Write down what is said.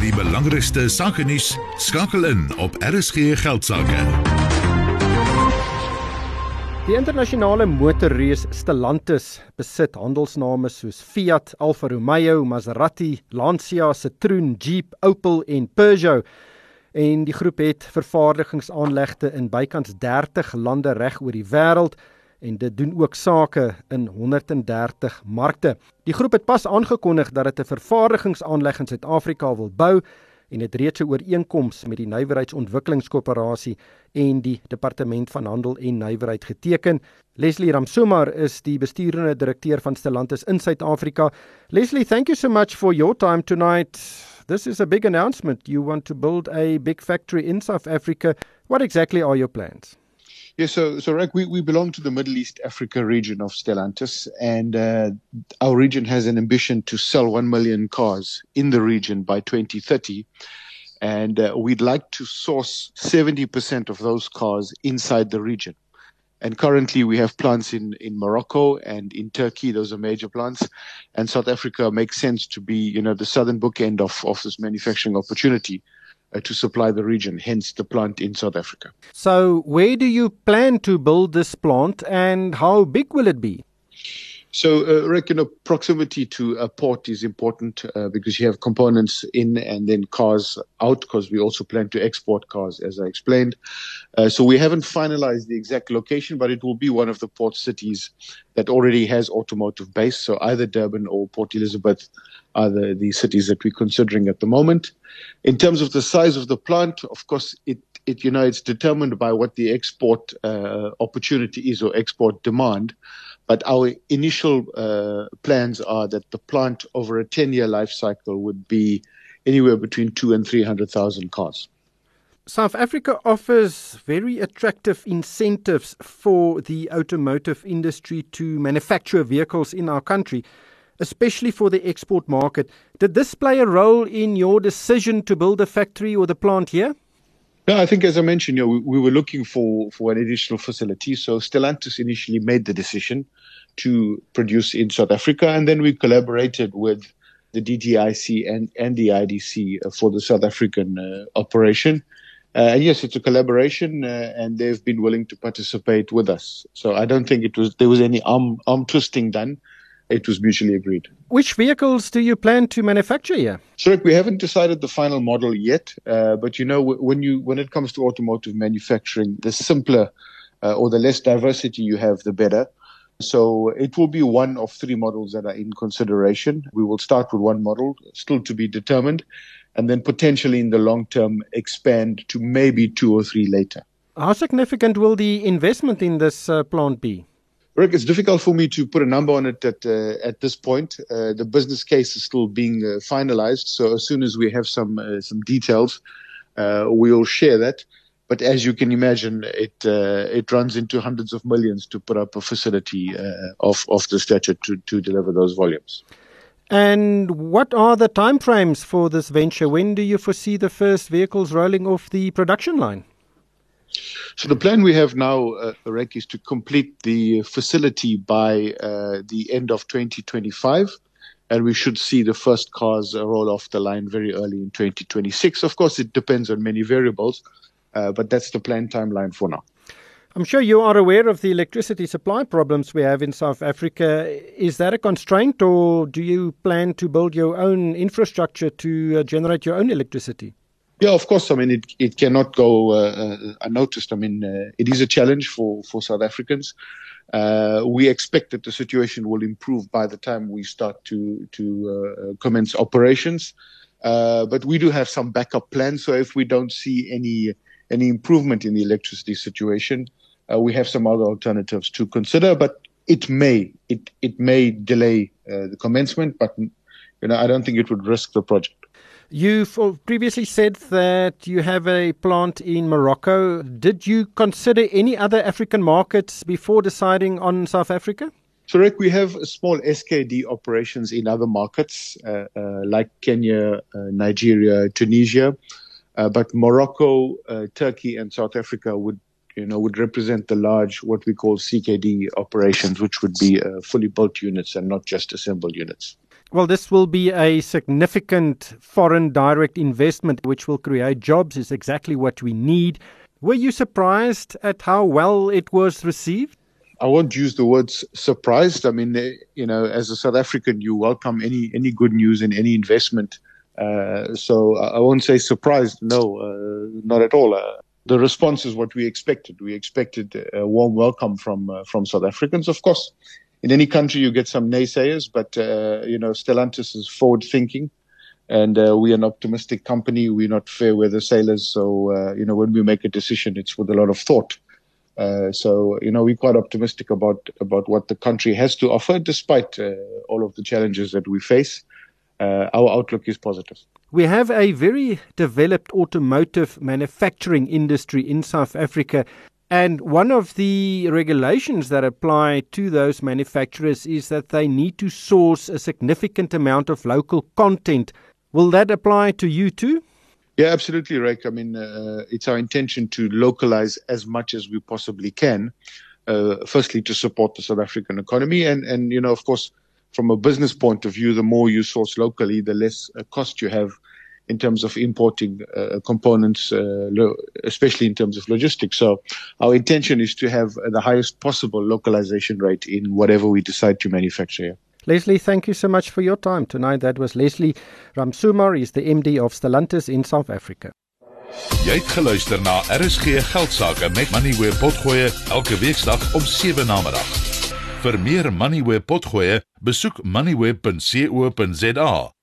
die belangrikste sake nuus skakel in op RSG Geldsaake. Die internasionale motorreus Stellantis besit handelsname soos Fiat, Alfa Romeo, Maserati, Lancia, Citroen, Jeep, Opel en Peugeot. En die groep het vervaardigingsaanlegte in bykans 30 lande reg oor die wêreld en dit doen ook sake in 130 markte. Die groep het pas aangekondig dat dit 'n vervaardigingsaanleg in Suid-Afrika wil bou en het reeds 'n ooreenkoms met die Nywerheidsontwikkelingskoöperasie en die Departement van Handel en Nywerheid geteken. Leslie Ramsumar is die besturende direkteur van Stellantis in Suid-Afrika. Leslie, thank you so much for your time tonight. This is a big announcement. You want to build a big factory in South Africa. What exactly are your plans? Yes, so so Rick, we, we belong to the Middle East Africa region of Stellantis, and uh, our region has an ambition to sell one million cars in the region by 2030, and uh, we'd like to source 70% of those cars inside the region. And currently, we have plants in, in Morocco and in Turkey. Those are major plants. And South Africa makes sense to be, you know, the southern bookend of, of this manufacturing opportunity uh, to supply the region, hence the plant in South Africa. So, where do you plan to build this plant and how big will it be? So, uh, Rick, you know, proximity to a port is important uh, because you have components in and then cars out because we also plan to export cars, as I explained. Uh, so, we haven't finalized the exact location, but it will be one of the port cities that already has automotive base. So, either Durban or Port Elizabeth are the, the cities that we're considering at the moment. In terms of the size of the plant, of course, it, it you know, it's determined by what the export uh, opportunity is or export demand. But our initial uh, plans are that the plant over a 10 year life cycle would be anywhere between two and 300,000 cars. South Africa offers very attractive incentives for the automotive industry to manufacture vehicles in our country, especially for the export market. Did this play a role in your decision to build a factory or the plant here? No, I think as I mentioned, you know, we, we were looking for, for an additional facility. So Stellantis initially made the decision to produce in South Africa. And then we collaborated with the DTIC and, and the IDC uh, for the South African uh, operation. Uh, and yes, it's a collaboration, uh, and they've been willing to participate with us. So I don't think it was there was any arm arm twisting done. It was mutually agreed. Which vehicles do you plan to manufacture here? So we haven't decided the final model yet, uh, but you know when you when it comes to automotive manufacturing, the simpler uh, or the less diversity you have, the better. So it will be one of three models that are in consideration. We will start with one model, still to be determined, and then potentially in the long term expand to maybe two or three later. How significant will the investment in this uh, plant be? Rick, it's difficult for me to put a number on it at uh, at this point. Uh, the business case is still being uh, finalized, so as soon as we have some uh, some details, uh, we'll share that. But as you can imagine, it uh, it runs into hundreds of millions to put up a facility of of the stature to to deliver those volumes. And what are the timeframes for this venture? When do you foresee the first vehicles rolling off the production line? So the plan we have now, uh, Rek, is to complete the facility by uh, the end of 2025. And we should see the first cars roll off the line very early in 2026. Of course, it depends on many variables, uh, but that's the planned timeline for now. I'm sure you are aware of the electricity supply problems we have in South Africa. Is that a constraint, or do you plan to build your own infrastructure to uh, generate your own electricity? Yeah, of course. I mean, it, it cannot go uh, uh, unnoticed. I mean, uh, it is a challenge for, for South Africans. Uh, we expect that the situation will improve by the time we start to to uh, commence operations. Uh, but we do have some backup plans. So if we don't see any any improvement in the electricity situation, we have some other alternatives to consider. But it may it it may delay the commencement, but you know I don't think it would risk the project. You've previously said that you have a plant in Morocco. Did you consider any other African markets before deciding on South Africa? So, Rick, we have small SKD operations in other markets uh, uh, like Kenya, uh, Nigeria, Tunisia, uh, but Morocco, uh, Turkey, and South Africa would, you know, would represent the large what we call CKD operations, which would be uh, fully built units and not just assembled units. Well, this will be a significant foreign direct investment which will create jobs, is exactly what we need. Were you surprised at how well it was received? I won't use the words surprised. I mean, eh, you know, as a South African, you welcome any any good news and any investment. Uh, so I won't say surprised. No, uh, not at all. Uh, the response is what we expected. We expected a warm welcome from uh, from South Africans, of course. In any country, you get some naysayers, but uh, you know, Stellantis is forward thinking, and uh, we're an optimistic company. We're not fair weather sailors, so you know, when we make a decision, it's with a lot of thought. Uh, so you know we're quite optimistic about about what the country has to offer, despite uh, all of the challenges that we face. Uh, our outlook is positive. We have a very developed automotive manufacturing industry in South Africa. And one of the regulations that apply to those manufacturers is that they need to source a significant amount of local content. Will that apply to you too? Yeah, absolutely, Rick. I mean, uh, it's our intention to localize as much as we possibly can. Uh, firstly, to support the South African economy, and and you know, of course, from a business point of view, the more you source locally, the less uh, cost you have in terms of importing uh, components, uh, lo- especially in terms of logistics. So, our intention is to have the highest possible localization rate in whatever we decide to manufacture here. Leslie, thank you so much for your time tonight. That was Leslie Ramsumar, he's the MD of Stellantis in South Africa. Jy het geluister na RSG Geldsake met Moneyweb potgoe elke weeksdag om 7 na middag. Vir meer Moneyweb potgoe, besoek moneyweb.co.za